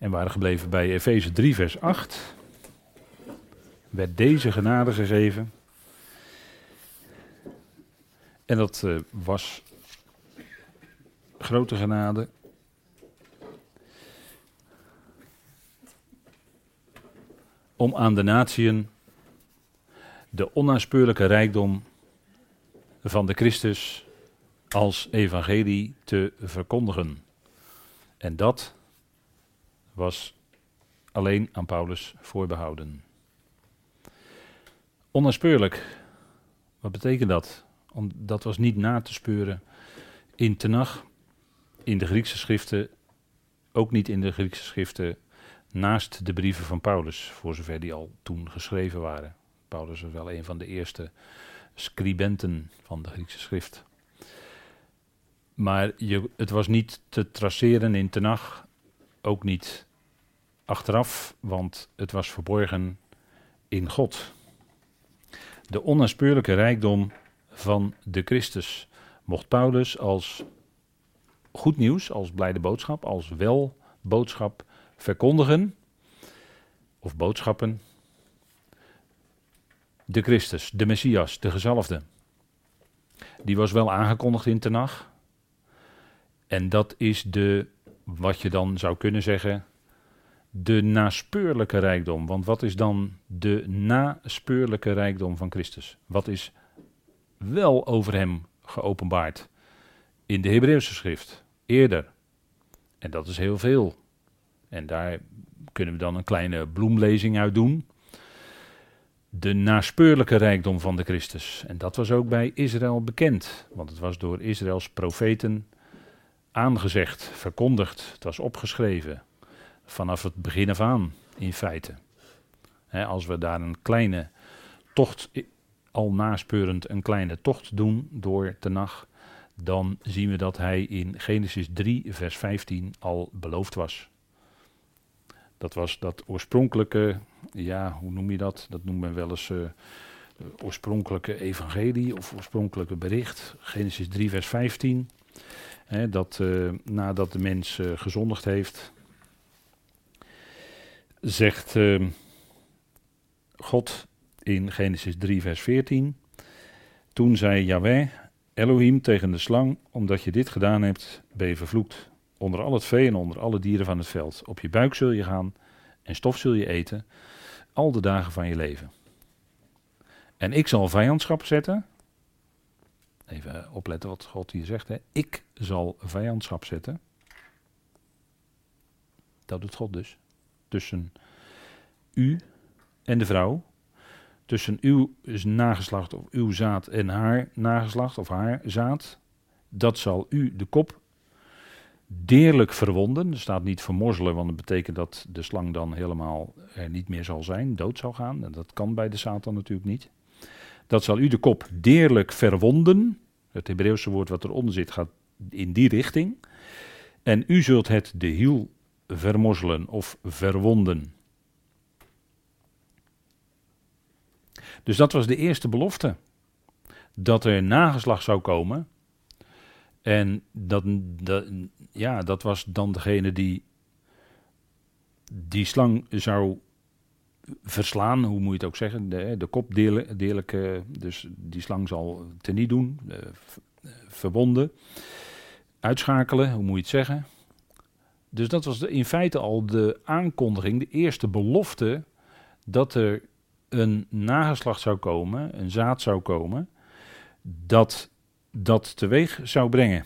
En waren gebleven bij Efeze 3, vers 8. Werd deze genade gegeven. En dat uh, was grote genade. Om aan de natieën de onnaspeurlijke rijkdom van de Christus als evangelie te verkondigen. En dat was alleen aan Paulus voorbehouden. Onnaspeurlijk, wat betekent dat? Dat was niet na te speuren in Tenach, in de Griekse schriften, ook niet in de Griekse schriften naast de brieven van Paulus, voor zover die al toen geschreven waren. Paulus was wel een van de eerste scribenten van de Griekse schrift. Maar je, het was niet te traceren in Tenach, ook niet achteraf, want het was verborgen in God. De onnaspeurlijke rijkdom van de Christus mocht Paulus als goed nieuws, als blijde boodschap, als wel boodschap verkondigen, of boodschappen, de Christus, de Messias, de gezalfde. Die was wel aangekondigd in Tenach. En dat is de, wat je dan zou kunnen zeggen, de naspeurlijke rijkdom. Want wat is dan de naspeurlijke rijkdom van Christus? Wat is wel over hem geopenbaard in de Hebreeuwse schrift, eerder? En dat is heel veel. En daar kunnen we dan een kleine bloemlezing uit doen de naspeurlijke rijkdom van de Christus. En dat was ook bij Israël bekend, want het was door Israëls profeten aangezegd, verkondigd, het was opgeschreven. Vanaf het begin af aan, in feite. als we daar een kleine tocht, al naspeurend een kleine tocht doen door Tenach, dan zien we dat hij in Genesis 3, vers 15 al beloofd was. Dat was dat oorspronkelijke, ja, hoe noem je dat? Dat noemt men wel eens uh, oorspronkelijke evangelie of oorspronkelijke bericht. Genesis 3, vers 15. Hè, dat uh, nadat de mens uh, gezondigd heeft, zegt God in Genesis 3, vers 14. Toen zei Yahweh, Elohim tegen de slang, omdat je dit gedaan hebt, ben je vervloekt onder al het vee en onder alle dieren van het veld. Op je buik zul je gaan en stof zul je eten, al de dagen van je leven. En ik zal vijandschap zetten. Even opletten wat God hier zegt. Hè. Ik zal vijandschap zetten. Dat doet God dus. Tussen u en de vrouw. Tussen uw nageslacht of uw zaad en haar nageslacht of haar zaad. Dat zal u de kop deerlijk verwonden. Er staat niet vermorzelen, want dat betekent dat de slang dan helemaal er niet meer zal zijn, dood zal gaan. En dat kan bij de Satan natuurlijk niet. Dat zal u de kop deerlijk verwonden. Het Hebreeuwse woord wat eronder zit gaat in die richting. En u zult het de hiel vermorzelen of verwonden. Dus dat was de eerste belofte. Dat er nageslag zou komen en dat, dat, ja, dat was dan degene die die slang zou verslaan, hoe moet je het ook zeggen, de, de kop deerlijk, dus die slang zal teniet doen, uh, verbonden, uitschakelen, hoe moet je het zeggen. Dus dat was in feite al de aankondiging, de eerste belofte, dat er een nageslacht zou komen, een zaad zou komen, dat dat teweeg zou brengen.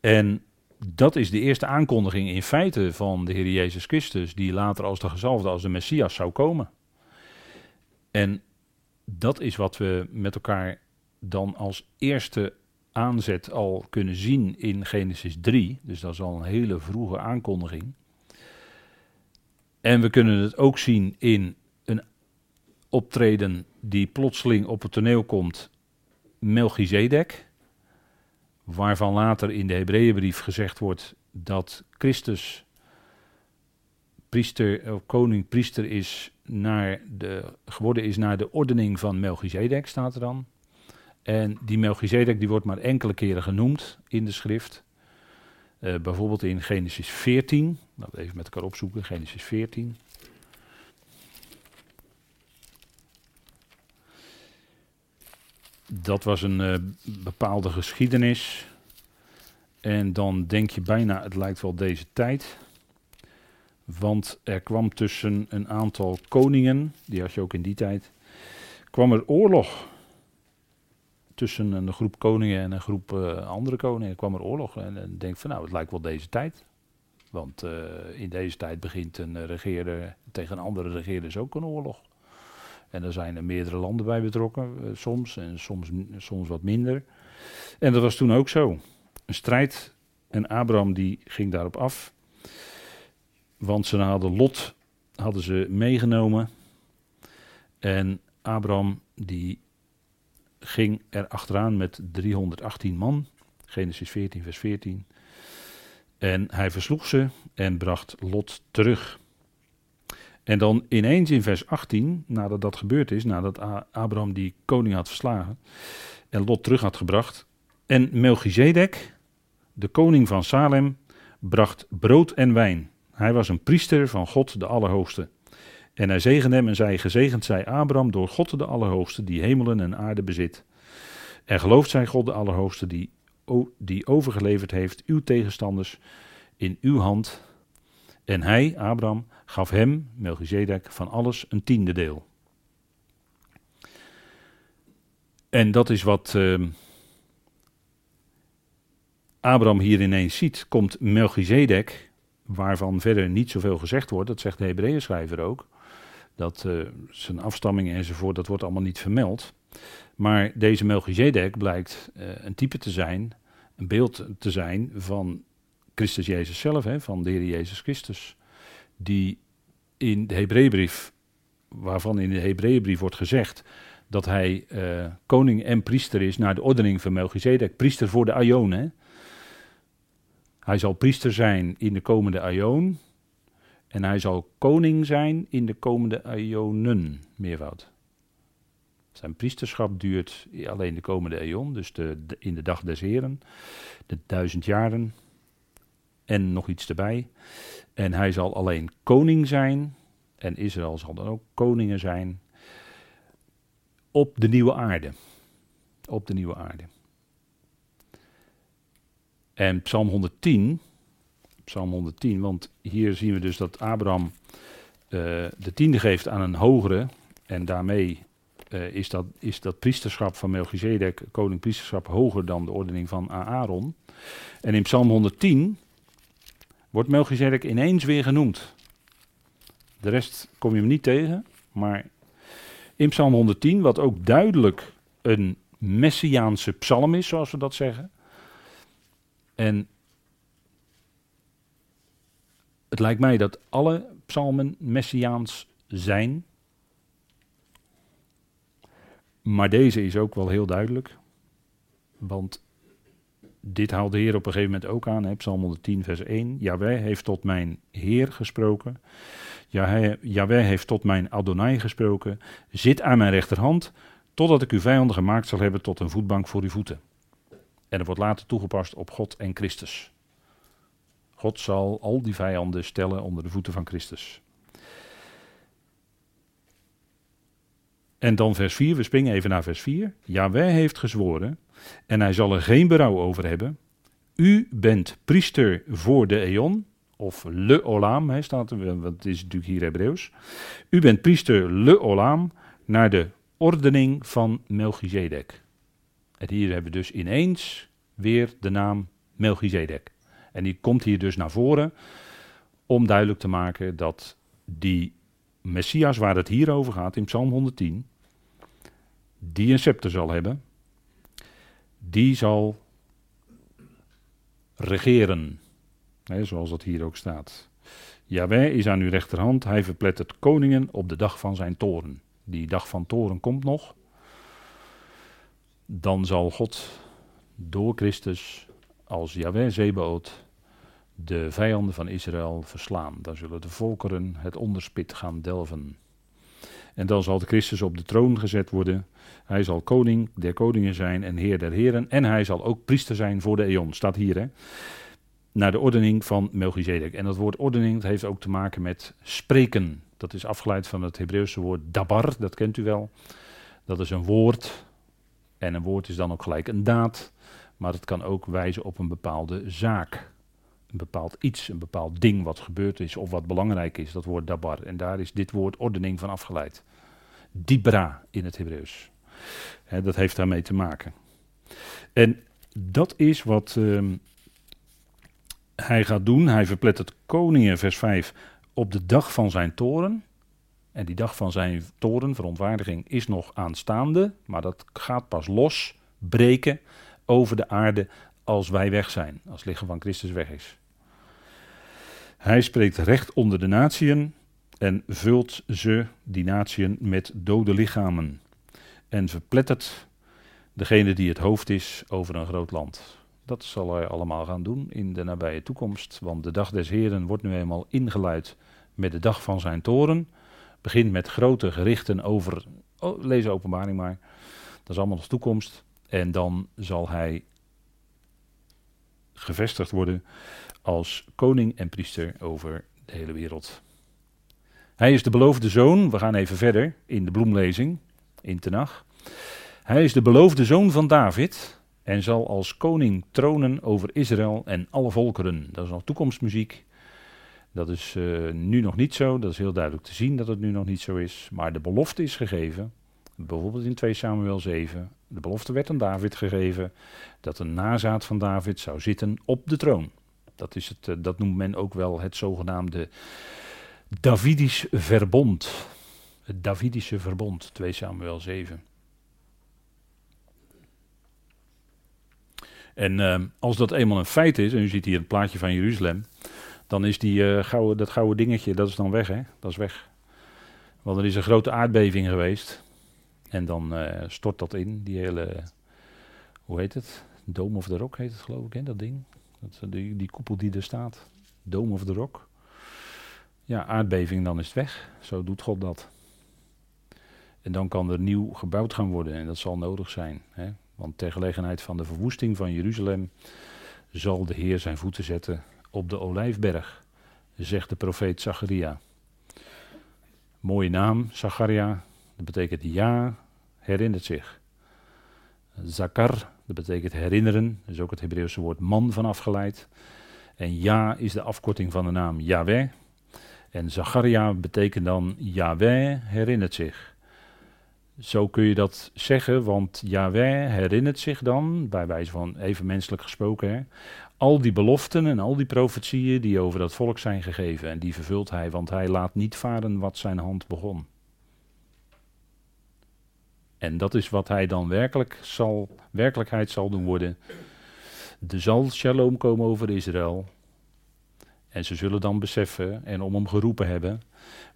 En dat is de eerste aankondiging in feite van de Heer Jezus Christus, die later als de gezalfde, als de Messias zou komen. En dat is wat we met elkaar dan als eerste aanzet al kunnen zien in Genesis 3. Dus dat is al een hele vroege aankondiging. En we kunnen het ook zien in een optreden die plotseling op het toneel komt Melchizedek, waarvan later in de Hebreeënbrief gezegd wordt dat Christus priester, of koning priester is naar de, geworden is naar de ordening van Melchizedek, staat er dan. En die Melchizedek die wordt maar enkele keren genoemd in de schrift. Uh, bijvoorbeeld in Genesis 14 Laten we even met elkaar opzoeken. Genesis 14. Dat was een uh, bepaalde geschiedenis. En dan denk je bijna, het lijkt wel deze tijd. Want er kwam tussen een aantal koningen, die had je ook in die tijd, kwam er oorlog. Tussen een groep koningen en een groep uh, andere koningen kwam er oorlog. En, en denk van nou, het lijkt wel deze tijd. Want uh, in deze tijd begint een regeerder tegen een andere regeerder ook een oorlog. En er zijn er meerdere landen bij betrokken, uh, soms en soms, soms wat minder. En dat was toen ook zo. Een strijd en Abraham die ging daarop af. Want ze hadden Lot hadden ze meegenomen. En Abraham die ging er achteraan met 318 man. Genesis 14, vers 14. En hij versloeg ze en bracht Lot terug. En dan ineens in vers 18, nadat dat gebeurd is, nadat Abraham die koning had verslagen en Lot terug had gebracht. En Melchizedek, de koning van Salem, bracht brood en wijn. Hij was een priester van God de Allerhoogste. En hij zegende hem en zei: Gezegend zij Abraham door God de Allerhoogste, die hemelen en aarde bezit. En gelooft zij God de Allerhoogste, die, die overgeleverd heeft uw tegenstanders in uw hand. En hij, Abraham, gaf hem, Melchizedek, van alles een tiende deel. En dat is wat uh, Abraham hier ineens ziet. Komt Melchizedek, waarvan verder niet zoveel gezegd wordt, dat zegt de Hebreeën schrijver ook. Dat uh, zijn afstamming enzovoort, dat wordt allemaal niet vermeld. Maar deze Melchizedek blijkt uh, een type te zijn, een beeld te zijn van Christus Jezus zelf, hè, van de Heer Jezus Christus. Die in de Hebreeënbrief, waarvan in de Hebreeënbrief wordt gezegd dat hij uh, koning en priester is naar de ordening van Melchizedek, priester voor de Aion. Hè. Hij zal priester zijn in de komende Aion en hij zal koning zijn in de komende Aionen, meervoud. Zijn priesterschap duurt alleen de komende eon, dus de, in de dag des Heren, de duizend jaren en nog iets erbij. En hij zal alleen koning zijn, en Israël zal dan ook koningen zijn, op de nieuwe aarde. Op de nieuwe aarde. En Psalm 110, Psalm 110, want hier zien we dus dat Abraham uh, de tiende geeft aan een hogere, en daarmee uh, is, dat, is dat priesterschap van Melchizedek, koning priesterschap, hoger dan de ordening van Aaron. En in Psalm 110 wordt Melchizedek ineens weer genoemd. De rest kom je hem niet tegen, maar in Psalm 110, wat ook duidelijk een messiaanse psalm is, zoals we dat zeggen. En het lijkt mij dat alle psalmen messiaans zijn. Maar deze is ook wel heel duidelijk. Want dit haalt de Heer op een gegeven moment ook aan. Hè, Psalm 110, vers 1. Jaweh heeft tot mijn Heer gesproken. Jaweh heeft tot mijn Adonai gesproken. Zit aan mijn rechterhand, totdat ik uw vijanden gemaakt zal hebben tot een voetbank voor uw voeten. En het wordt later toegepast op God en Christus. God zal al die vijanden stellen onder de voeten van Christus. En dan vers 4, we springen even naar vers 4. Jaweh heeft gezworen, en hij zal er geen berouw over hebben. U bent priester voor de eon, of le olam, he, staat er, want het is natuurlijk hier Hebreeuws. U bent priester le olam naar de ordening van Melchizedek. En hier hebben we dus ineens weer de naam Melchizedek. En die komt hier dus naar voren om duidelijk te maken dat die Messias waar het hier over gaat in Psalm 110, die een scepter zal hebben, die zal regeren. zoals dat hier ook staat. Jawel is aan uw rechterhand, hij verplettert koningen op de dag van zijn toren. Die dag van toren komt nog. Dan zal God door Christus als Jawel Zebaot de vijanden van Israël verslaan. Dan zullen de volkeren het onderspit gaan delven. En dan zal de Christus op de troon gezet worden. Hij zal koning der koningen zijn en heer der heren. En hij zal ook priester zijn voor de eon. Staat hier hè. naar de ordening van Melchizedek. En dat woord ordening dat heeft ook te maken met spreken. Dat is afgeleid van het Hebreeuwse woord dabar, dat kent u wel. Dat is een woord. En een woord is dan ook gelijk een daad. Maar het kan ook wijzen op een bepaalde zaak. Een bepaald iets, een bepaald ding wat gebeurd is of wat belangrijk is. Dat woord dabar. En daar is dit woord ordening van afgeleid. Dibra in het Hebreeuws. dat heeft daarmee te maken. En dat is wat ehm, hij gaat doen. Hij verplettert koningen, vers 5, op de dag van zijn toren. En die dag van zijn toren, verontwaardiging, is nog aanstaande. Maar dat gaat pas los, breken over de aarde als wij weg zijn. Als het lichaam van Christus weg is. Hij spreekt recht onder de natieën en vult ze, die natieën, met dode lichamen. En verplettert degene die het hoofd is over een groot land. Dat zal hij allemaal gaan doen in de nabije toekomst, want de dag des Heren wordt nu eenmaal ingeluid met de dag van zijn toren. Begint met grote gerichten over, oh, lees openbaring maar, dat is allemaal nog toekomst. En dan zal hij gevestigd worden als koning en priester over de hele wereld. Hij is de beloofde zoon, we gaan even verder in de bloemlezing in Tenach. Hij is de beloofde zoon van David en zal als koning tronen over Israël en alle volkeren. Dat is nog toekomstmuziek. Dat is uh, nu nog niet zo, dat is heel duidelijk te zien dat het nu nog niet zo is. Maar de belofte is gegeven, bijvoorbeeld in 2 Samuel 7. De belofte werd aan David gegeven dat een nazaat van David zou zitten op de troon. Dat, is het, uh, dat noemt men ook wel het zogenaamde Davidisch verbond. Het Davidische verbond, 2 Samuel 7. En uh, als dat eenmaal een feit is, en u ziet hier het plaatje van Jeruzalem, dan is die, gouden, dat gouden dingetje, dat is dan weg, hè? Dat is weg. Want er is een grote aardbeving geweest. En dan uh, stort dat in, die hele, hoe heet het? Dome of the Rock heet het geloof ik, hè, dat ding. Dat, die, die koepel die er staat. Dome of the Rock. Ja, aardbeving, dan is het weg. Zo doet God dat. En dan kan er nieuw gebouwd gaan worden en dat zal nodig zijn. Hè? Want ter gelegenheid van de verwoesting van Jeruzalem zal de Heer zijn voeten zetten op de Olijfberg, zegt de profeet Zacharia. Mooie naam, Zacharia, dat betekent ja, herinnert zich. Zakar, dat betekent herinneren, is ook het Hebreeuwse woord man van afgeleid. En ja is de afkorting van de naam Yahweh. En Zacharia betekent dan Yahweh herinnert zich. Zo kun je dat zeggen, want Yahweh herinnert zich dan, bij wijze van even menselijk gesproken, hè, al die beloften en al die profetieën die over dat volk zijn gegeven. En die vervult hij, want hij laat niet varen wat zijn hand begon. En dat is wat hij dan werkelijk zal, werkelijkheid zal doen worden. Er zal shalom komen over Israël. En ze zullen dan beseffen en om hem geroepen hebben.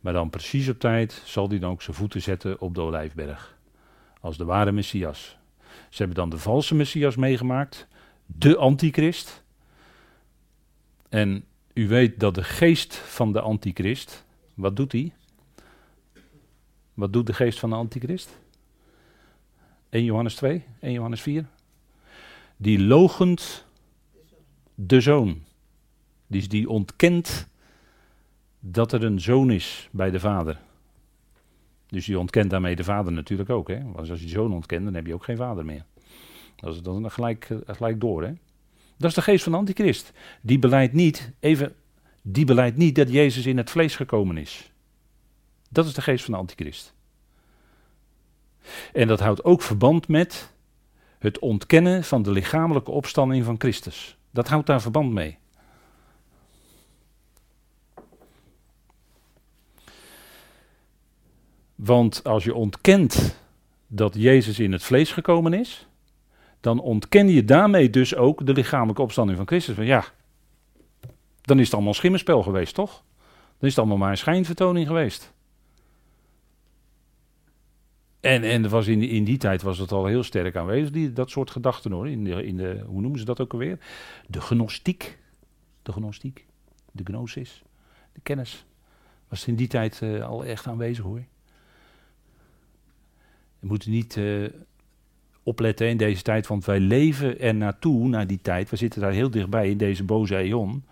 Maar dan precies op tijd zal hij dan ook zijn voeten zetten op de Olijfberg. Als de ware Messias. Ze hebben dan de valse Messias meegemaakt. De antichrist. En u weet dat de geest van de antichrist, wat doet hij? Wat doet de geest van de antichrist? 1 Johannes 2, 1 Johannes 4. Die logent de zoon. Dus die ontkent dat er een zoon is bij de vader. Dus die ontkent daarmee de vader natuurlijk ook. Hè? Want als je zoon ontkent, dan heb je ook geen vader meer. Dat is dan gelijk, eh, gelijk door. Hè? Dat is de geest van de antichrist. Die beleidt niet, even, die beleidt niet dat Jezus in het vlees gekomen is. Dat is de geest van de antichrist. En dat houdt ook verband met het ontkennen van de lichamelijke opstanding van Christus. Dat houdt daar verband mee. Want als je ontkent dat Jezus in het vlees gekomen is, dan ontken je daarmee dus ook de lichamelijke opstanding van Christus. Want ja, dan is het allemaal schimmerspel geweest, toch? Dan is het allemaal maar een schijnvertoning geweest. En, en was in, die, in die tijd was het al heel sterk aanwezig, die, dat soort gedachten hoor. In de, in de, hoe noemen ze dat ook alweer? De gnostiek. De gnostiek. De gnosis. De kennis. Was in die tijd uh, al echt aanwezig hoor. We moeten niet uh, opletten in deze tijd, want wij leven er naartoe, naar die tijd. We zitten daar heel dichtbij in deze boze eon.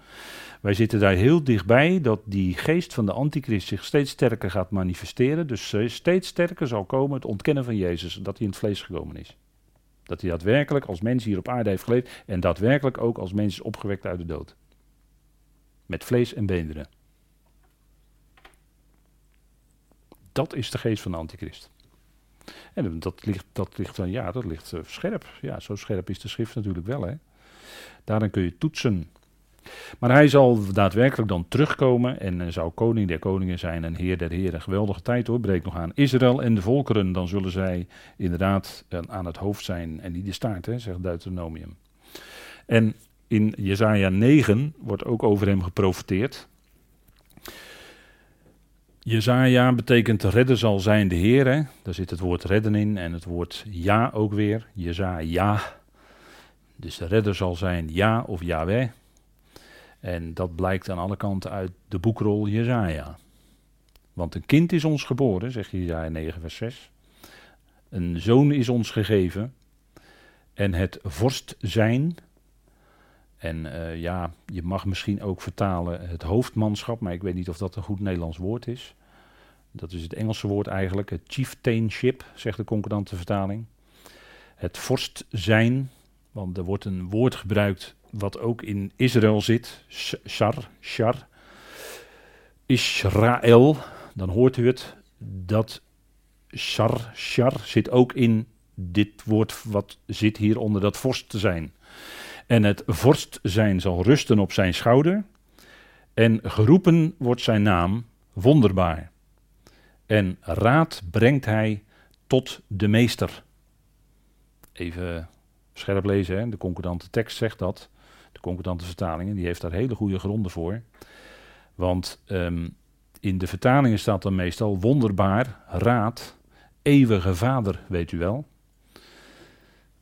Wij zitten daar heel dichtbij dat die geest van de antichrist zich steeds sterker gaat manifesteren. Dus steeds sterker zal komen het ontkennen van Jezus, dat hij in het vlees gekomen is. Dat hij daadwerkelijk als mens hier op aarde heeft geleefd en daadwerkelijk ook als mens is opgewekt uit de dood. Met vlees en beenderen. Dat is de geest van de antichrist. En dat ligt, dat ligt dan, ja, dat ligt uh, scherp. Ja, zo scherp is de schrift natuurlijk wel, hè. Daarin kun je toetsen. Maar hij zal daadwerkelijk dan terugkomen en uh, zou koning der koningen zijn en heer der heren. Geweldige tijd hoor, breekt nog aan. Israël en de volkeren, dan zullen zij inderdaad uh, aan het hoofd zijn en niet de staart, hè, zegt Deuteronomium. En in Jezaja 9 wordt ook over hem geprofeteerd. Jezaja betekent redden zal zijn de Heer. Daar zit het woord redden in en het woord ja ook weer. Jezaja. Dus de redder zal zijn ja of Yahweh. En dat blijkt aan alle kanten uit de boekrol Jezaja. Want een kind is ons geboren, zegt Jezaja 9 vers 6. Een zoon is ons gegeven. En het vorst zijn, en uh, ja, je mag misschien ook vertalen het hoofdmanschap, maar ik weet niet of dat een goed Nederlands woord is. Dat is het Engelse woord eigenlijk, het chieftainship, zegt de concordante vertaling. Het vorst zijn, want er wordt een woord gebruikt wat ook in Israël zit, shar, shar, Israël, dan hoort u het, dat shar, shar zit ook in dit woord wat zit hier onder dat vorst te zijn. En het vorst zijn zal rusten op zijn schouder. En geroepen wordt zijn naam wonderbaar. En raad brengt hij tot de meester. Even scherp lezen, hè? de concordante tekst zegt dat. De concordante vertalingen, die heeft daar hele goede gronden voor. Want um, in de vertalingen staat dan meestal wonderbaar, raad, eeuwige vader, weet u wel.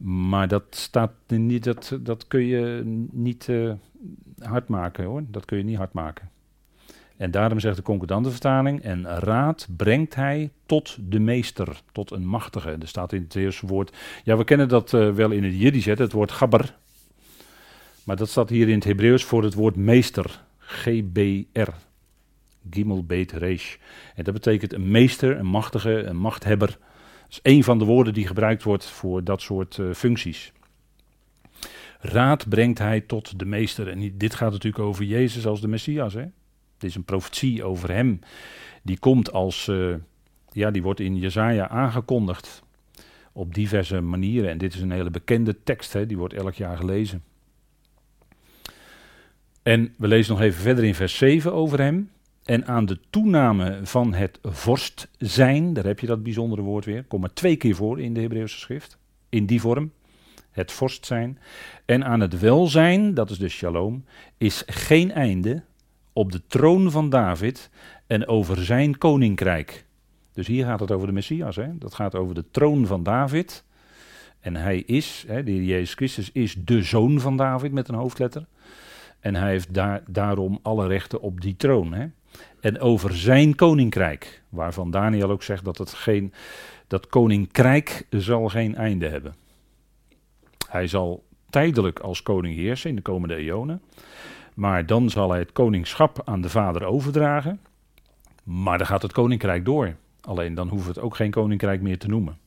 Maar dat staat niet, dat, dat kun je niet uh, hard maken hoor. Dat kun je niet hard maken. En daarom zegt de concordante vertaling, en raad brengt hij tot de meester, tot een machtige. Er staat in het eerste woord, ja we kennen dat uh, wel in het Jiddisch, het woord gabber. Maar dat staat hier in het Hebreeuws voor het woord meester, G-B-R. Gimel Beet Resh. En dat betekent een meester, een machtige, een machthebber is een van de woorden die gebruikt wordt voor dat soort uh, functies. Raad brengt hij tot de meester. En dit gaat natuurlijk over Jezus als de Messias. Hè? Dit is een profetie over hem. Die komt als, uh, ja, die wordt in Jezaja aangekondigd. Op diverse manieren. En dit is een hele bekende tekst, hè? die wordt elk jaar gelezen. En we lezen nog even verder in vers 7 over hem. En aan de toename van het vorst zijn, daar heb je dat bijzondere woord weer, komt maar twee keer voor in de Hebreeuwse schrift, in die vorm, het vorst zijn. En aan het welzijn, dat is de shalom, is geen einde op de troon van David en over zijn koninkrijk. Dus hier gaat het over de Messias, hè? dat gaat over de troon van David. En hij is, hè, de Jezus Christus is de zoon van David met een hoofdletter. En hij heeft daar, daarom alle rechten op die troon. Hè? En over zijn koninkrijk, waarvan Daniel ook zegt dat het geen, dat koninkrijk zal geen einde hebben. Hij zal tijdelijk als koning heersen in de komende eonen. Maar dan zal hij het koningschap aan de vader overdragen. Maar dan gaat het koninkrijk door. Alleen dan we het ook geen koninkrijk meer te noemen.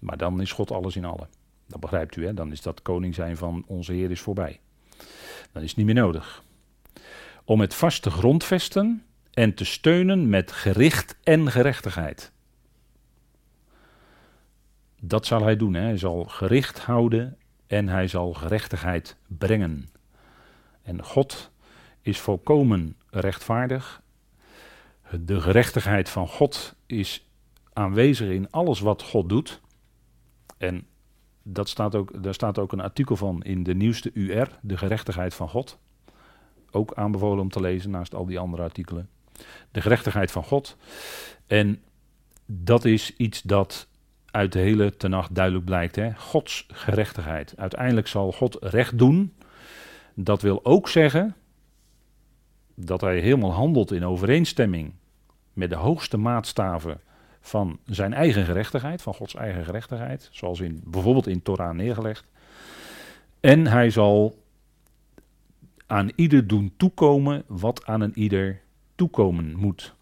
Maar dan is God alles in allen. Dat begrijpt u, hè? Dan is dat koning zijn van onze Heer is voorbij. Dan is het niet meer nodig om het vast te grondvesten en te steunen met gericht en gerechtigheid. Dat zal hij doen. Hè. Hij zal gericht houden en hij zal gerechtigheid brengen. En God is volkomen rechtvaardig. De gerechtigheid van God is aanwezig in alles wat God doet. En dat staat ook, daar staat ook een artikel van in de nieuwste UR, de gerechtigheid van God ook aanbevolen om te lezen naast al die andere artikelen. De gerechtigheid van God. En dat is iets dat uit de hele tenacht duidelijk blijkt. Hè? Gods gerechtigheid. Uiteindelijk zal God recht doen. Dat wil ook zeggen dat hij helemaal handelt in overeenstemming met de hoogste maatstaven van zijn eigen gerechtigheid, van Gods eigen gerechtigheid, zoals in, bijvoorbeeld in Torah neergelegd. En hij zal aan ieder doen toekomen wat aan een ieder toekomen moet.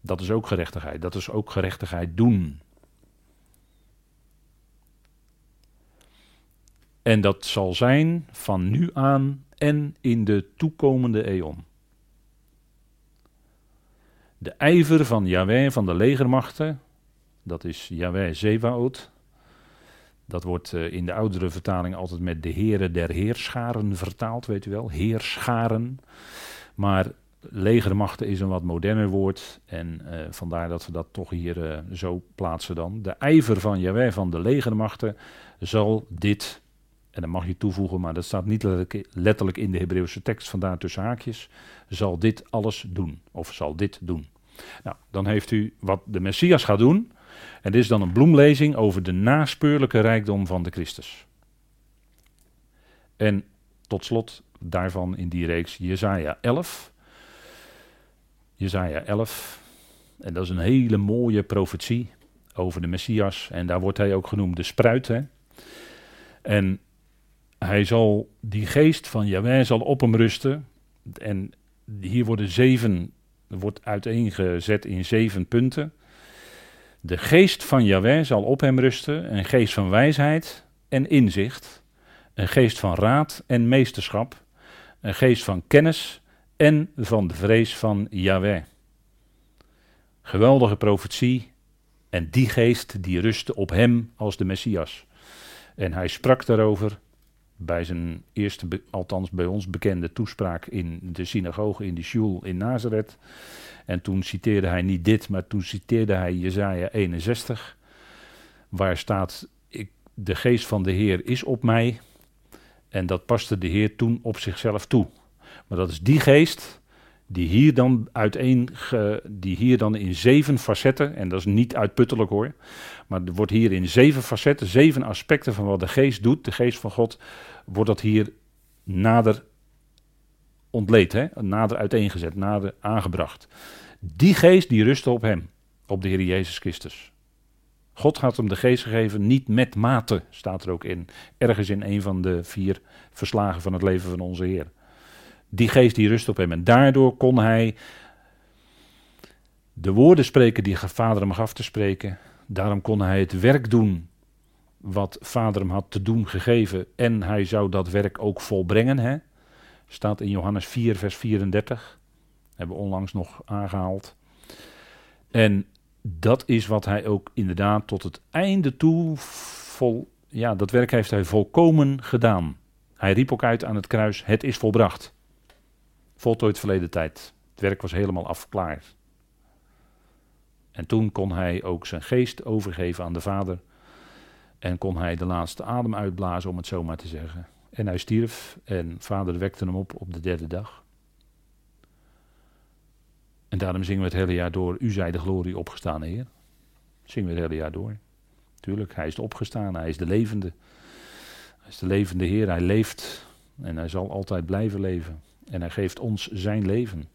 Dat is ook gerechtigheid. Dat is ook gerechtigheid doen. En dat zal zijn van nu aan en in de toekomende eon. De ijver van Yahweh van de legermachten, dat is Yahweh Zewaot. Dat wordt eh, in de oudere vertaling altijd met de heren der heerscharen vertaald, weet u wel, heerscharen. Maar legermachten is een wat moderner woord en uh, vandaar dat we dat toch hier uh, zo plaatsen dan. De ijver van Yahweh van de legermachten zal dit en dan mag je toevoegen, maar dat staat niet letterlijk in de Hebreeuwse tekst, vandaar tussen haakjes, zal dit alles doen, of zal dit doen. Nou, dan heeft u wat de Messias gaat doen, en dit is dan een bloemlezing over de naspeurlijke rijkdom van de Christus. En tot slot daarvan in die reeks Jezaja 11. Jezaja 11, en dat is een hele mooie profetie over de Messias, en daar wordt hij ook genoemd de spruit. Hè? En hij zal, die geest van Jaweh zal op hem rusten. En hier worden zeven, wordt uiteengezet in zeven punten. De geest van Jaweh zal op hem rusten, een geest van wijsheid en inzicht, een geest van raad en meesterschap, een geest van kennis en van de vrees van Jaweh. Geweldige profetie en die geest die rustte op hem als de Messias. En hij sprak daarover bij zijn eerste, althans bij ons bekende toespraak in de synagoge in de shul in Nazareth. En toen citeerde hij niet dit, maar toen citeerde hij Jezaja 61, waar staat, ik, de geest van de Heer is op mij. En dat paste de Heer toen op zichzelf toe. Maar dat is die geest die hier dan uiteen, die hier dan in zeven facetten, en dat is niet uitputtelijk hoor, maar er wordt hier in zeven facetten, zeven aspecten van wat de geest doet, de geest van God, wordt dat hier nader ontleed, hè? nader uiteengezet, nader aangebracht. Die geest die rust op hem, op de Heer Jezus Christus. God had hem de geest gegeven, niet met mate, staat er ook in. Ergens in een van de vier verslagen van het leven van onze Heer. Die geest die rust op hem. En daardoor kon hij de woorden spreken die vader hem gaf te spreken. Daarom kon hij het werk doen wat vader hem had te doen gegeven. En hij zou dat werk ook volbrengen. Hè? Staat in Johannes 4, vers 34. Hebben we onlangs nog aangehaald. En dat is wat hij ook inderdaad tot het einde toe vol. Ja, dat werk heeft hij volkomen gedaan. Hij riep ook uit aan het kruis: Het is volbracht. Voltooid verleden tijd. Het werk was helemaal afgeklaard. En toen kon hij ook zijn geest overgeven aan de Vader. En kon hij de laatste adem uitblazen, om het zo maar te zeggen. En hij stierf en vader wekte hem op op de derde dag. En daarom zingen we het hele jaar door, u zij de glorie opgestaan Heer. Zingen we het hele jaar door. Tuurlijk, hij is opgestaan, hij is de levende. Hij is de levende Heer, hij leeft en hij zal altijd blijven leven. En hij geeft ons zijn leven.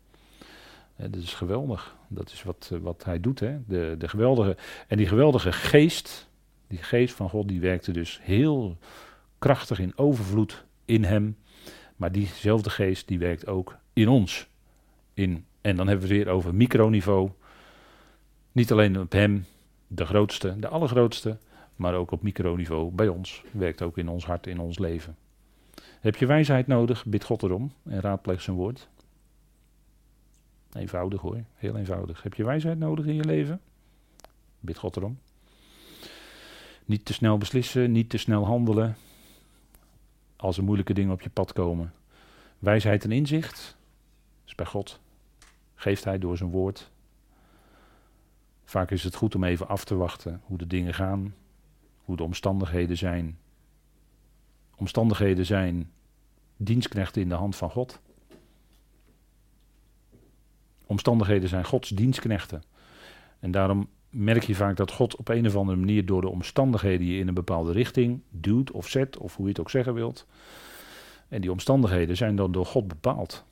dat is geweldig. Dat is wat, eh, wat hij doet. Hè? De, de geweldige, en die geweldige geest, die geest van God, die werkte dus heel krachtig in overvloed in hem. Maar diezelfde geest, die werkt ook in ons. In, en dan hebben we het weer over microniveau. Niet alleen op hem, de grootste, de allergrootste, maar ook op microniveau bij ons. Werkt ook in ons hart, in ons leven. Heb je wijsheid nodig? Bid God erom en raadpleeg zijn woord. Eenvoudig hoor, heel eenvoudig. Heb je wijsheid nodig in je leven? Bid God erom. Niet te snel beslissen, niet te snel handelen. Als er moeilijke dingen op je pad komen. Wijsheid en inzicht is bij God. Geeft Hij door zijn woord. Vaak is het goed om even af te wachten hoe de dingen gaan, hoe de omstandigheden zijn. Omstandigheden zijn dienstknechten in de hand van God. Omstandigheden zijn Gods dienstknechten. En daarom merk je vaak dat God op een of andere manier door de omstandigheden je in een bepaalde richting duwt of zet, of hoe je het ook zeggen wilt. En die omstandigheden zijn dan door God bepaald.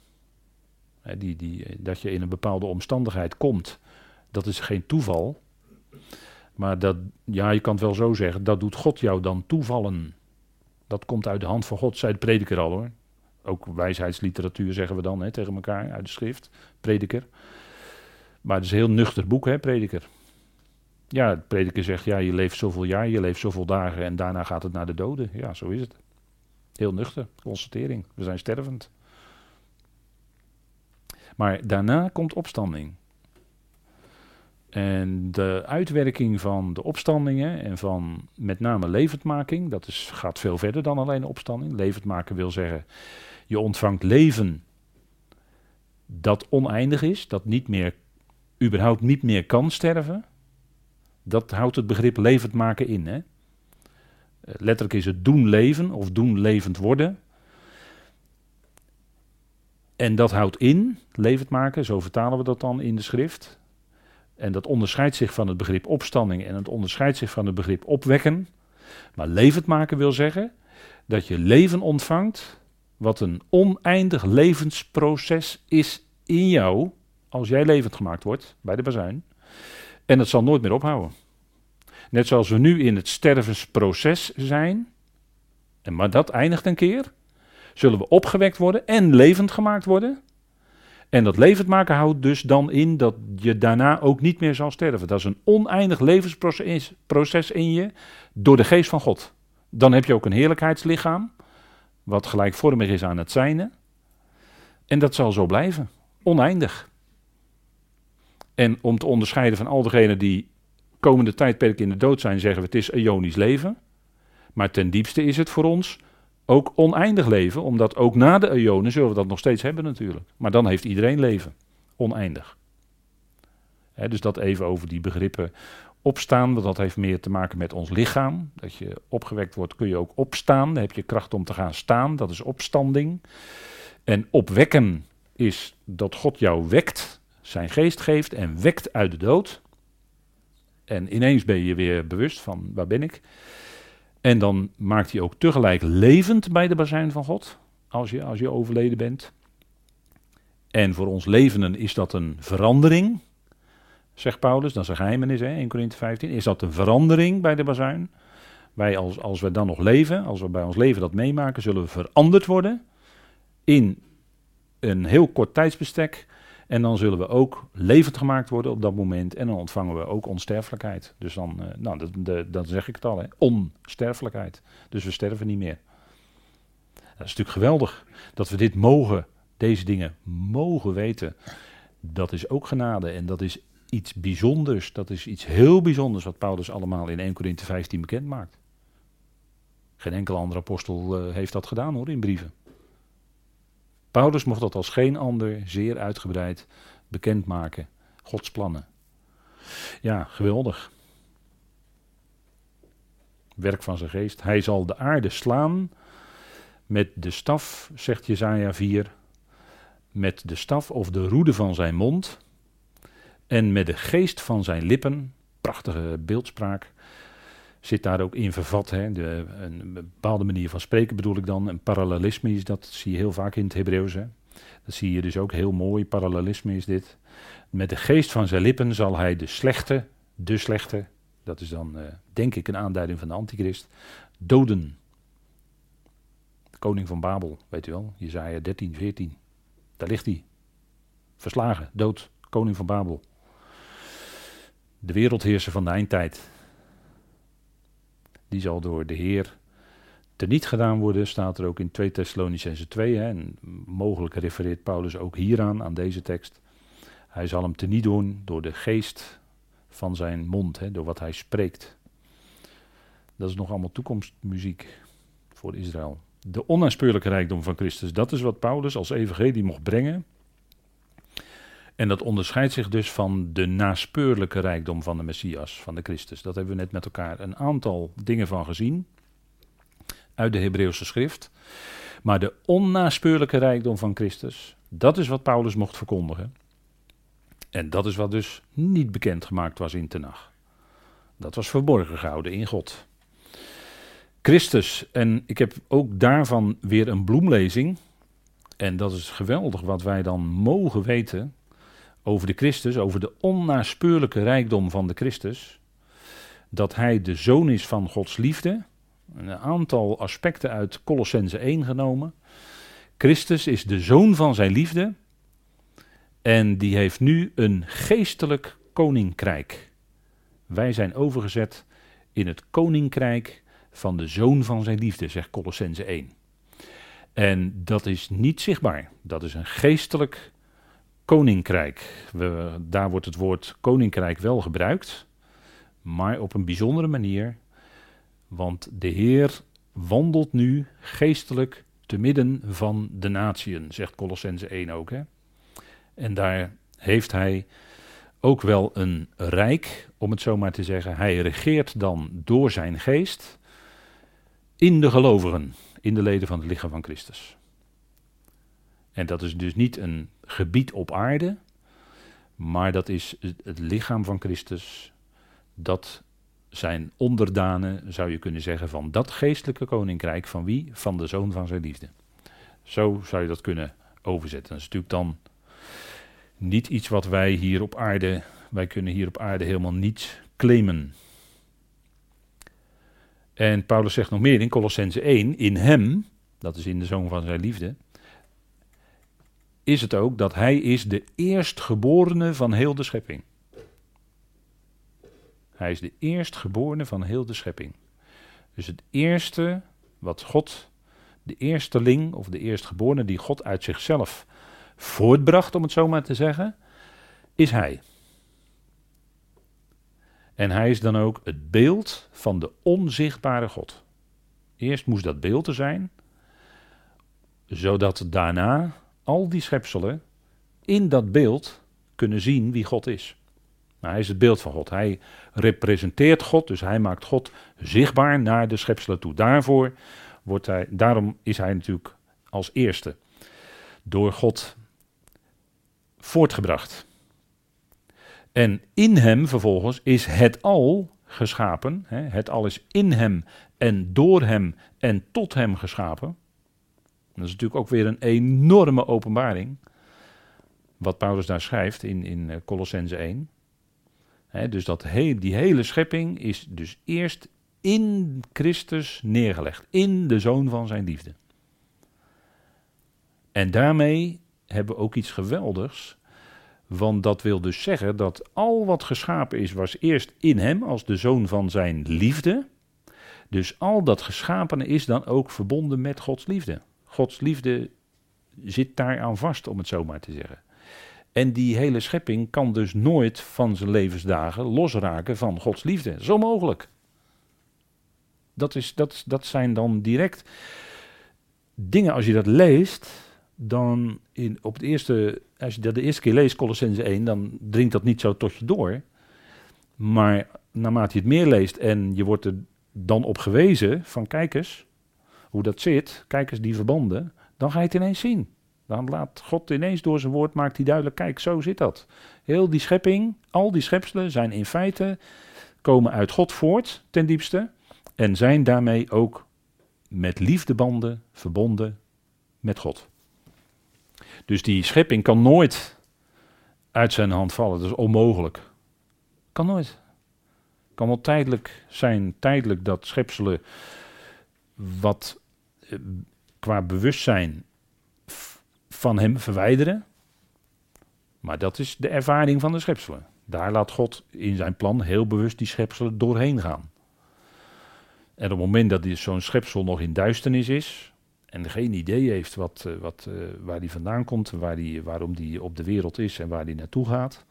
die, die, dat je in een bepaalde omstandigheid komt, dat is geen toeval. Maar dat, ja, je kan het wel zo zeggen, dat doet God jou dan toevallen. Dat komt uit de hand van God, zei de prediker al hoor. Ook wijsheidsliteratuur zeggen we dan hè, tegen elkaar uit de schrift, prediker. Maar het is een heel nuchter boek, hè, prediker. Ja, de prediker zegt, ja, je leeft zoveel jaar, je leeft zoveel dagen en daarna gaat het naar de doden. Ja, zo is het. Heel nuchter, constatering. We zijn stervend. Maar daarna komt opstanding. En de uitwerking van de opstandingen en van met name levendmaking, dat is, gaat veel verder dan alleen opstanding. Levendmaken wil zeggen, je ontvangt leven dat oneindig is, dat niet meer, überhaupt niet meer kan sterven. Dat houdt het begrip levend maken in. Hè? Letterlijk is het doen leven of doen levend worden. En dat houdt in, levend maken, zo vertalen we dat dan in de schrift. En dat onderscheidt zich van het begrip opstanding en het onderscheidt zich van het begrip opwekken. Maar levend maken wil zeggen dat je leven ontvangt, wat een oneindig levensproces is in jou, als jij levend gemaakt wordt bij de bazuin. En het zal nooit meer ophouden. Net zoals we nu in het stervensproces zijn, en maar dat eindigt een keer, zullen we opgewekt worden en levend gemaakt worden. En dat levend maken houdt dus dan in dat je daarna ook niet meer zal sterven. Dat is een oneindig levensproces in je door de geest van God. Dan heb je ook een heerlijkheidslichaam, wat gelijkvormig is aan het zijne. En dat zal zo blijven, oneindig. En om te onderscheiden van al degenen die komende tijdperk in de dood zijn, zeggen we het is ionisch leven. Maar ten diepste is het voor ons ook oneindig leven, omdat ook na de eonen zullen we dat nog steeds hebben natuurlijk. Maar dan heeft iedereen leven, oneindig. dus dat even over die begrippen opstaan, dat heeft meer te maken met ons lichaam. Dat je opgewekt wordt, kun je ook opstaan. Dan heb je kracht om te gaan staan, dat is opstanding. En opwekken is dat God jou wekt, zijn geest geeft en wekt uit de dood. En ineens ben je weer bewust van waar ben ik. En dan maakt hij ook tegelijk levend bij de bazijn van God, als je, als je overleden bent. En voor ons levenden is dat een verandering, zegt Paulus, dat is een geheimenis, hè, 1 Corinthië 15. Is dat een verandering bij de bazuin? Wij als, als we dan nog leven, als we bij ons leven dat meemaken, zullen we veranderd worden in een heel kort tijdsbestek en dan zullen we ook levend gemaakt worden op dat moment. En dan ontvangen we ook onsterfelijkheid. Dus dan, uh, nou, dat, dan zeg ik het al, hè. onsterfelijkheid. Dus we sterven niet meer. Dat is natuurlijk geweldig dat we dit mogen, deze dingen mogen weten. Dat is ook genade en dat is iets bijzonders. Dat is iets heel bijzonders wat Paulus allemaal in 1 Corinthië 15 bekend maakt. Geen enkele andere apostel uh, heeft dat gedaan hoor, in brieven. Paulus mocht dat als geen ander zeer uitgebreid bekendmaken. Gods plannen. Ja, geweldig. Werk van zijn geest. Hij zal de aarde slaan met de staf, zegt Jezaja 4, met de staf of de roede van zijn mond en met de geest van zijn lippen, prachtige beeldspraak, zit daar ook in vervat. Hè? De, een bepaalde manier van spreken bedoel ik dan. Een parallelisme is dat, zie je heel vaak in het Hebreeuws. Dat zie je dus ook heel mooi. Parallelisme is dit. Met de geest van zijn lippen zal hij de slechte, de slechte, dat is dan uh, denk ik een aanduiding van de antichrist, doden. De koning van Babel, weet u wel, Jezaja 13, 14. Daar ligt hij. Verslagen, dood, koning van Babel. De wereldheerser van de eindtijd die zal door de Heer teniet gedaan worden, staat er ook in 2 Thessalonicense 2. Hè, en mogelijk refereert Paulus ook hieraan, aan deze tekst. Hij zal hem teniet doen door de geest van zijn mond, hè, door wat hij spreekt. Dat is nog allemaal toekomstmuziek voor Israël. De onnaspeurlijke rijkdom van Christus, dat is wat Paulus als evangelie mocht brengen. En dat onderscheidt zich dus van de naspeurlijke rijkdom van de Messias, van de Christus. Dat hebben we net met elkaar een aantal dingen van gezien uit de Hebreeuwse schrift. Maar de onnaspeurlijke rijkdom van Christus, dat is wat Paulus mocht verkondigen. En dat is wat dus niet bekendgemaakt was in Tenach. Dat was verborgen gehouden in God. Christus, en ik heb ook daarvan weer een bloemlezing. En dat is geweldig wat wij dan mogen weten over de Christus, over de onnaspeurlijke rijkdom van de Christus. dat hij de zoon is van Gods liefde. Een aantal aspecten uit Colossense 1 genomen. Christus is de zoon van zijn liefde. En die heeft nu een geestelijk koninkrijk. Wij zijn overgezet in het koninkrijk van de zoon van zijn liefde, zegt Colossense 1. En dat is niet zichtbaar. Dat is een geestelijk koninkrijk. We, daar wordt het woord koninkrijk wel gebruikt, maar op een bijzondere manier. Want de Heer wandelt nu geestelijk te midden van de natieën, zegt Colossense 1 ook. Hè? En daar heeft hij ook wel een rijk, om het zo maar te zeggen. Hij regeert dan door zijn geest in de gelovigen, in de leden van het lichaam van Christus. En dat is dus niet een gebied op aarde, maar dat is het lichaam van Christus, dat zijn onderdanen, zou je kunnen zeggen, van dat geestelijke koninkrijk, van wie? Van de zoon van zijn liefde. Zo zou je dat kunnen overzetten. Dat is natuurlijk dan niet iets wat wij hier op aarde, wij kunnen hier op aarde helemaal niets claimen. En Paulus zegt nog meer in Colossense 1, in hem, dat is in de zoon van zijn liefde, is het ook dat hij is de eerstgeborene van heel de schepping. Hij is de eerstgeborene van heel de schepping. Dus het eerste wat God, de eersteling of de eerstgeborene die God uit zichzelf voortbracht, om het zo maar te zeggen, is hij. En hij is dan ook het beeld van de onzichtbare God. Eerst moest dat beeld er zijn, zodat daarna al die schepselen in dat beeld kunnen zien wie God is. Nou, hij is het beeld van God. Hij representeert God, dus hij maakt God zichtbaar naar de schepselen toe. Daarvoor wordt hij, daarom is hij natuurlijk als eerste door God voortgebracht. En in hem vervolgens is het al geschapen. Hè, het al is in hem en door hem en tot hem geschapen. Dat is natuurlijk ook weer een enorme openbaring. Wat Paulus daar schrijft in, in eh, Colossense 1. dus dat die hele schepping is dus eerst in Christus neergelegd. In de zoon van zijn liefde. En daarmee hebben we ook iets geweldigs. Want dat wil dus zeggen dat al wat geschapen is, was eerst in hem als de zoon van zijn liefde. Dus al dat geschapene is dan ook verbonden met Gods liefde. Gods liefde zit daar aan vast, om het zo maar te zeggen. En die hele schepping kan dus nooit van zijn levensdagen losraken van Gods liefde. Zo mogelijk. Dat, is, dat, dat zijn dan direct dingen, als je dat leest, dan in, op het eerste, als je dat de eerste keer leest, Colossense 1, dan dringt dat niet zo tot je door. Maar naarmate je het meer leest en je wordt er dan op gewezen van kijk eens, hoe dat zit, kijk eens die verbanden, dan ga je het ineens zien. Dan laat God ineens door zijn woord, maakt hij duidelijk, kijk, zo zit dat. Heel die schepping, al die schepselen zijn in feite, komen uit God voort, ten diepste, en zijn daarmee ook met liefdebanden verbonden met God. Dus die schepping kan nooit uit zijn hand vallen, dat is onmogelijk. Kan nooit. Kan wel tijdelijk zijn, tijdelijk dat schepselen wat qua bewustzijn van hem verwijderen. Maar dat is de ervaring van de schepselen. Daar laat God in zijn plan heel bewust die schepselen doorheen gaan. En op het moment dat zo'n schepsel nog in duisternis is en geen idee heeft wat, eh, wat, uh, waar die vandaan komt, waar die, waarom die op de wereld is en waar die naartoe gaat.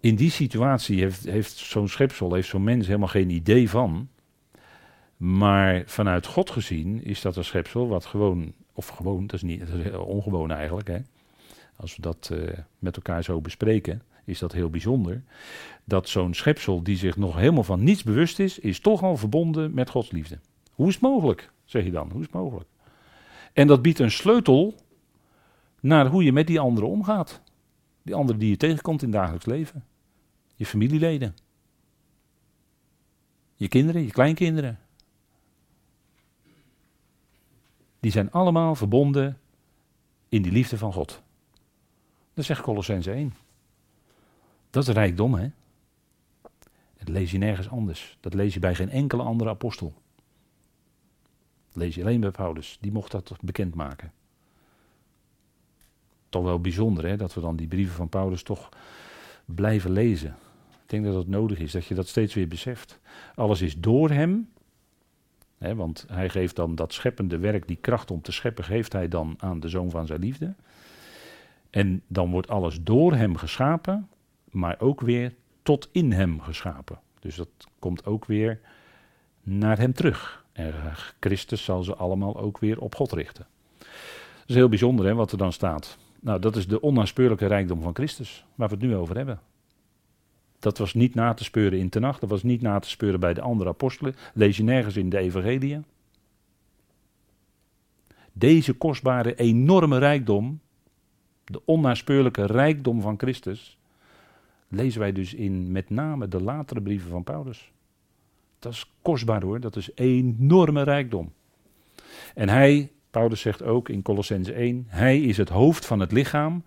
In die situatie heeft, heeft zo'n schepsel, heeft zo'n mens helemaal geen idee van maar vanuit God gezien is dat een schepsel wat gewoon, of gewoon, dat is niet dat is ongewoon eigenlijk. Hè? Als we dat uh, met elkaar zo bespreken, is dat heel bijzonder. Dat zo'n schepsel die zich nog helemaal van niets bewust is, is toch al verbonden met Gods liefde. Hoe is het mogelijk, zeg je dan? Hoe is het mogelijk? En dat biedt een sleutel naar hoe je met die anderen omgaat. Die anderen die je tegenkomt in het dagelijks leven. Je familieleden. Je kinderen, je kleinkinderen. Die zijn allemaal verbonden in die liefde van God. Dat zegt Colossense 1. Dat is rijkdom, hè? Dat lees je nergens anders. Dat lees je bij geen enkele andere apostel. Dat lees je alleen bij Paulus. Die mocht dat bekendmaken. Toch wel bijzonder hè, dat we dan die brieven van Paulus toch blijven lezen. Ik denk dat het nodig is dat je dat steeds weer beseft. Alles is door hem. Want hij geeft dan dat scheppende werk, die kracht om te scheppen, geeft hij dan aan de zoon van zijn liefde. En dan wordt alles door hem geschapen, maar ook weer tot in hem geschapen. Dus dat komt ook weer naar hem terug. En Christus zal ze allemaal ook weer op God richten. Dat is heel bijzonder wat er dan staat. Nou, dat is de onnaspeurlijke rijkdom van Christus, waar we het nu over hebben. Dat was niet na te speuren in Tenach, dat was niet na te speuren bij de andere apostelen. Lees je nergens in de Evangelie. Deze kostbare, enorme rijkdom, de onnaspeurlijke rijkdom van Christus, lezen wij dus in met name de latere brieven van Paulus. Dat is kostbaar hoor, dat is enorme rijkdom. En hij, Paulus zegt ook in Colossense 1, hij is het hoofd van het lichaam,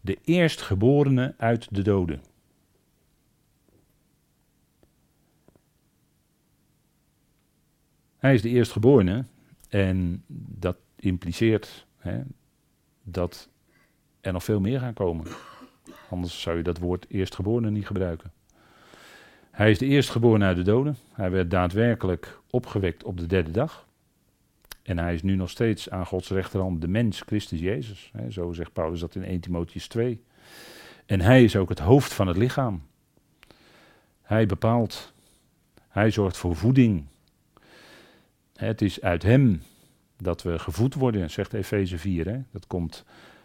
de eerstgeborene uit de doden. Hij is de eerstgeborene en dat impliceert hè, dat er nog veel meer gaan komen. Anders zou je dat woord eerstgeborene niet gebruiken. Hij is de eerstgeborene uit de doden. Hij werd daadwerkelijk opgewekt op de derde dag. En hij is nu nog steeds aan Gods rechterhand de mens, Christus Jezus. zo zegt Paulus dat in 1 Timotheus 2. En hij is ook het hoofd van het lichaam. Hij bepaalt. Hij zorgt voor voeding. Het is uit hem dat we gevoed worden, zegt Efeze 4. Hè? Dat komt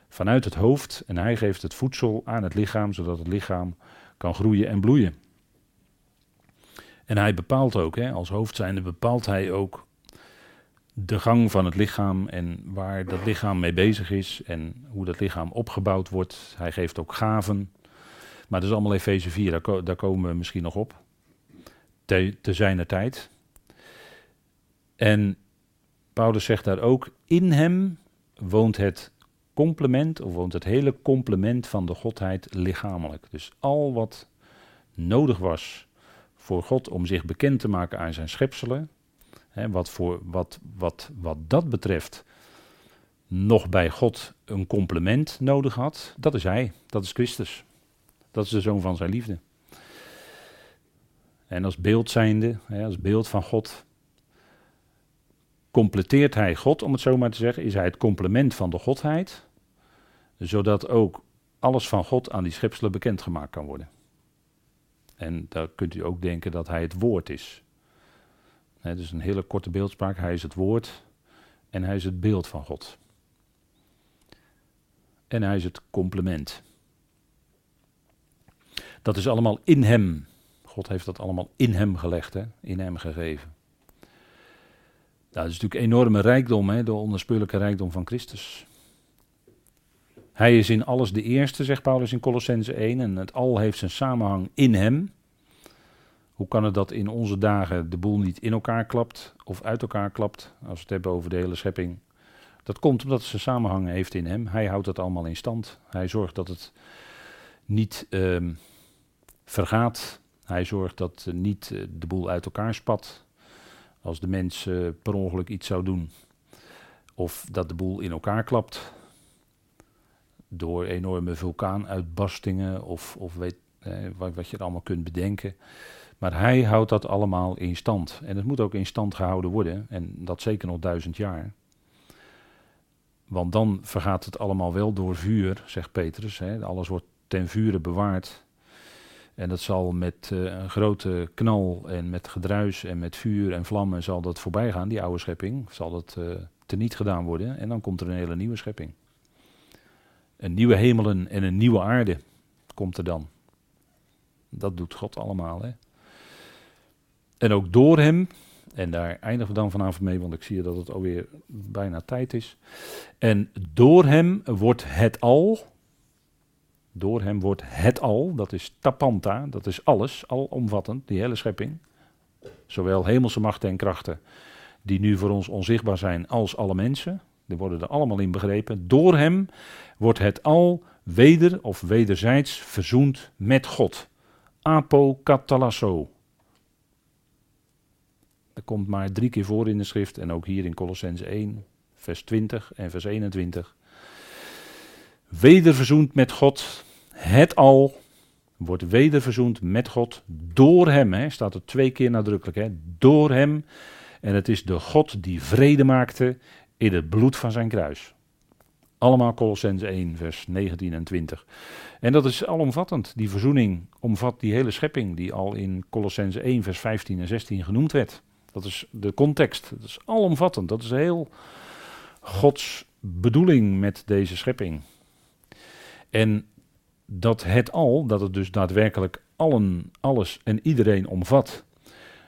vanuit het hoofd en hij geeft het voedsel aan het lichaam, zodat het lichaam kan groeien en bloeien. En hij bepaalt ook, hè, als hoofd zijnde bepaalt hij ook de gang van het lichaam en waar dat lichaam mee bezig is en hoe dat lichaam opgebouwd wordt. Hij geeft ook gaven. Maar dat is allemaal Efeze 4, daar, komen we misschien nog op. Te, te zijner tijd. En Paulus zegt daar ook, in hem woont het complement, of woont het hele complement van de Godheid lichamelijk. Dus al wat nodig was voor God om zich bekend te maken aan zijn schepselen, hè, wat, voor, wat, wat, wat dat betreft nog bij God een complement nodig had, dat is Hij, dat is Christus. Dat is de zoon van zijn liefde. En als beeld zijnde, als beeld van God, completeert hij God, om het zo maar te zeggen, is hij het complement van de Godheid, zodat ook alles van God aan die schepselen bekendgemaakt kan worden. En daar kunt u ook denken dat hij het woord is. Het is een hele korte beeldspraak. Hij is het woord en hij is het beeld van God. En hij is het complement. Dat is allemaal in hem. God heeft dat allemaal in hem gelegd, hè? in hem gegeven. Dat is natuurlijk enorme rijkdom, hè, de onaspeurlijke rijkdom van Christus. Hij is in alles de eerste, zegt Paulus in Colossense 1, en het al heeft zijn samenhang in hem. Hoe kan het dat in onze dagen de boel niet in elkaar klapt of uit elkaar klapt, als we het hebben over de hele schepping? Dat komt omdat het zijn samenhang heeft in hem. Hij houdt het allemaal in stand. Hij zorgt dat het niet um, vergaat. Hij zorgt dat niet uh, de boel uit elkaar spat. Als de mens uh, per ongeluk iets zou doen. Of dat de boel in elkaar klapt. Door enorme vulkaanuitbarstingen of, of weet, eh, wat, wat je er allemaal kunt bedenken. Maar hij houdt dat allemaal in stand. En het moet ook in stand gehouden worden. En dat zeker nog duizend jaar. Want dan vergaat het allemaal wel door vuur, zegt Petrus. Hè. Alles wordt ten vure bewaard. En dat zal met uh, een grote knal en met gedruis en met vuur en vlammen zal dat voorbij gaan, die oude schepping. Zal dat uh, teniet gedaan worden en dan komt er een hele nieuwe schepping. Een nieuwe hemelen en een nieuwe aarde komt er dan. Dat doet God allemaal. Hè? En ook door hem, en daar eindigen we dan vanavond mee, want ik zie dat het alweer bijna tijd is. En door hem wordt het al, door hem wordt het al, dat is tapanta, dat is alles, alomvattend, die hele schepping. Zowel hemelse machten en krachten, die nu voor ons onzichtbaar zijn, als alle mensen. Die worden er allemaal in begrepen. Door hem wordt het al weder of wederzijds verzoend met God. Apokatalasso. Dat komt maar drie keer voor in de schrift en ook hier in Colossense 1, vers 20 en vers 21. Wederverzoend met God, het al wordt wederverzoend met God door hem. Hè, staat er twee keer nadrukkelijk, hè, door hem. En het is de God die vrede maakte in het bloed van zijn kruis. Allemaal Colossens 1, vers 19 en 20. En dat is alomvattend. Die verzoening omvat die hele schepping die al in Colossens 1, vers 15 en 16 genoemd werd. Dat is de context. Dat is alomvattend. Dat is heel Gods bedoeling met deze schepping. En dat het al, dat het dus daadwerkelijk allen, alles en iedereen omvat,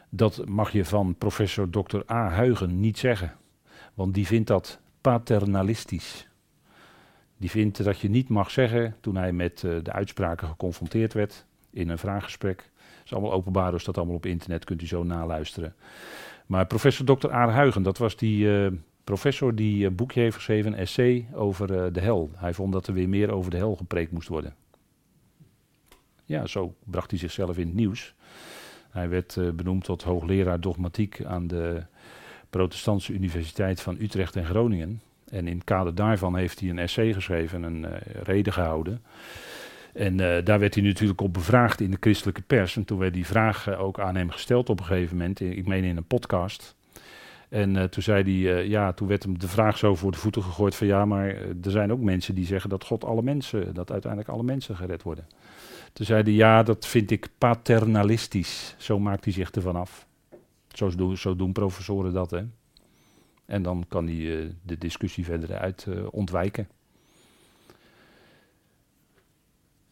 dat mag je van professor Dr. A. Huigen niet zeggen. Want die vindt dat paternalistisch. Die vindt dat je niet mag zeggen, toen hij met uh, de uitspraken geconfronteerd werd in een vraaggesprek. Het is allemaal openbaar, dus dat allemaal op internet, kunt u zo naluisteren. Maar professor Dr. A. Huigen, dat was die uh, professor die een boekje heeft geschreven, een essay over uh, de hel. Hij vond dat er weer meer over de hel gepreekt moest worden. Ja, zo bracht hij zichzelf in het nieuws. Hij werd uh, benoemd tot hoogleraar dogmatiek aan de Protestantse Universiteit van Utrecht en Groningen. En in het kader daarvan heeft hij een essay geschreven, een reden gehouden. En daar werd hij natuurlijk op bevraagd in de christelijke pers. En toen werd die vraag ook aan hem gesteld op een gegeven moment, ik meen in een podcast. En toen zei hij, ja, toen werd hem de vraag zo voor de voeten gegooid van ja, maar er zijn ook mensen die zeggen dat God alle mensen, dat uiteindelijk alle mensen gered worden. Toen zei hij, ja, dat vind ik paternalistisch. Zo maakt hij zich ervan af. Zo doen, zo doen professoren dat, hè. En dan kan hij de discussie verder uit ontwijken.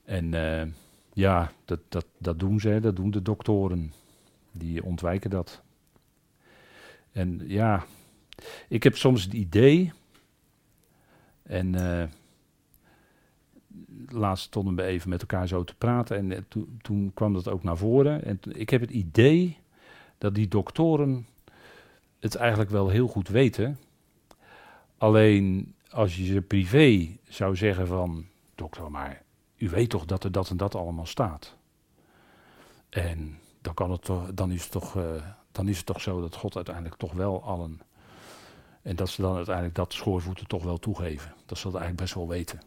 En ja, dat, dat, dat doen ze, dat doen de doktoren. Die ontwijken dat. En ja, ik heb soms het idee, en laatst stonden we even met elkaar zo te praten en eh, to, toen kwam dat ook naar voren. En ik heb het idee dat die doktoren het eigenlijk wel heel goed weten. Alleen als je ze privé zou zeggen van, dokter, maar u weet toch dat er dat en dat allemaal staat. En dan, kan het toch, dan, is het toch, uh, dan is het toch zo dat God uiteindelijk toch wel allen. En dat ze dan uiteindelijk dat schoorvoeten toch wel toegeven. Dat ze dat eigenlijk best wel weten.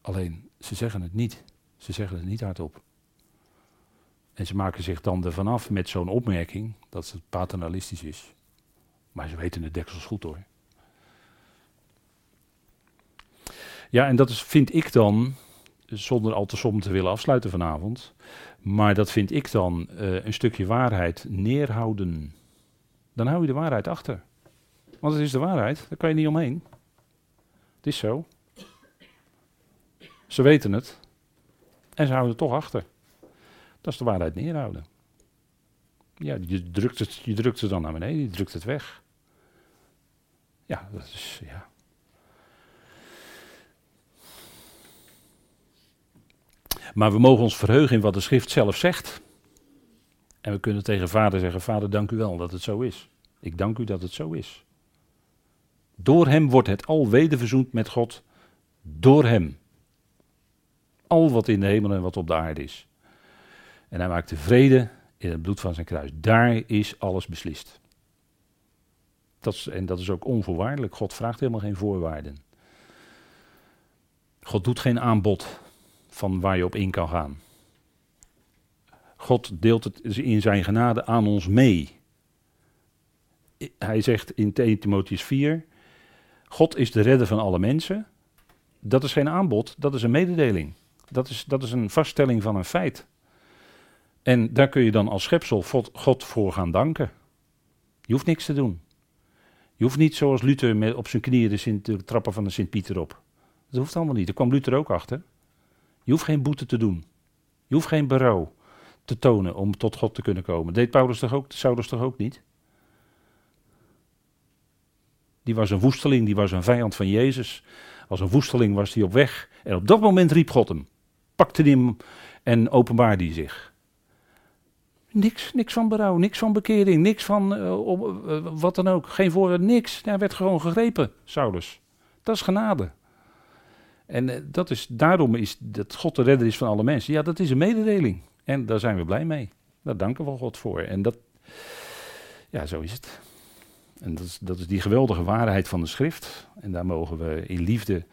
Alleen, ze zeggen het niet. Ze zeggen het niet hardop. En ze maken zich dan ervan af met zo'n opmerking dat het paternalistisch is. Maar ze weten het deksels goed hoor. Ja, en dat is, vind ik dan, zonder al te som te willen afsluiten vanavond, maar dat vind ik dan uh, een stukje waarheid neerhouden. Dan hou je de waarheid achter. Want het is de waarheid, daar kan je niet omheen. Het is zo. Ze weten het. En ze houden het toch achter. Dat is de waarheid neerhouden. Ja, je drukt, het, je drukt ze dan naar beneden, je drukt het weg. Ja, dat is, ja. Maar we mogen ons verheugen in wat de schrift zelf zegt. En we kunnen tegen vader zeggen, vader dank u wel dat het zo is. Ik dank u dat het zo is. Door hem wordt het al wederverzoend met God. Door hem al wat in de hemel en wat op de aarde is. En hij maakte vrede in het bloed van zijn kruis. Daar is alles beslist. Dat is, en dat is ook onvoorwaardelijk. God vraagt helemaal geen voorwaarden. God doet geen aanbod van waar je op in kan gaan. God deelt het in zijn genade aan ons mee. Hij zegt in 1 Timotheus 4: God is de redder van alle mensen. Dat is geen aanbod, dat is een mededeling. Dat is, dat is een vaststelling van een feit. En daar kun je dan als schepsel God voor gaan danken. Je hoeft niks te doen. Je hoeft niet zoals Luther op zijn knieën de, Sint, de trappen van de Sint-Pieter op. Dat hoeft allemaal niet. Daar kwam Luther ook achter. Je hoeft geen boete te doen. Je hoeft geen berouw te tonen om tot God te kunnen komen. Deed Paulus toch ook, Saulus toch ook niet? Die was een woesteling, die was een vijand van Jezus. Als een woesteling was hij op weg. En op dat moment riep God hem pakte hem en openbaarde hij zich. Niks, niks van berouw, niks van bekering, niks van op, uh, wat dan ook. Geen voorraad, niks. Hij werd gewoon gegrepen, Saulus. Dat is genade. En uh, dat is, daarom is dat God de redder is van alle mensen. Ja, dat is een mededeling. En daar zijn we blij mee. Daar danken we God voor. En dat, ja, zo is het. En dat is, dat is die geweldige waarheid van de schrift. En daar mogen we in liefde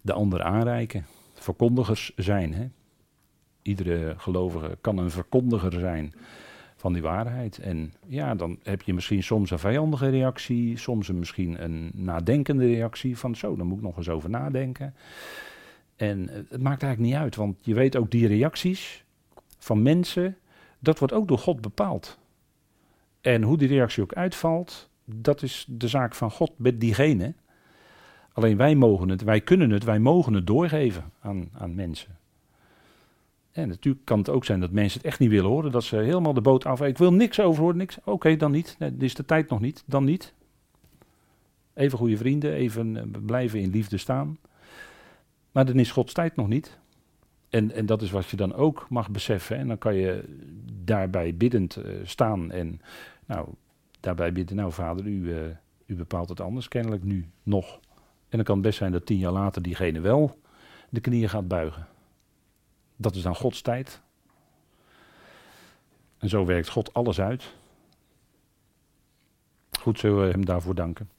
de ander aanreiken. Verkondigers zijn. Hè? Iedere gelovige kan een verkondiger zijn van die waarheid. En ja, dan heb je misschien soms een vijandige reactie, soms een, misschien een nadenkende reactie van zo, dan moet ik nog eens over nadenken. En het maakt eigenlijk niet uit, want je weet ook die reacties van mensen, dat wordt ook door God bepaald. En hoe die reactie ook uitvalt, dat is de zaak van God met diegene. Alleen wij mogen het, wij kunnen het, wij mogen het doorgeven aan, aan mensen. En natuurlijk kan het ook zijn dat mensen het echt niet willen horen, dat ze helemaal de boot af. Ik wil niks over horen, niks. Oké, dan niet. Nee, is de tijd nog niet, dan niet. Even goede vrienden, even eh, blijven in liefde staan. Maar dan is Gods tijd nog niet. En, en dat is wat je dan ook mag beseffen. En dan kan je daarbij biddend uh, staan en nou, daarbij bidden, nou vader, u, uh, u bepaalt het anders kennelijk nu nog. En dan kan het best zijn dat tien jaar later diegene wel de knieën gaat buigen. Dat is dan Gods tijd. En zo werkt God alles uit. Goed, zullen we hem daarvoor danken.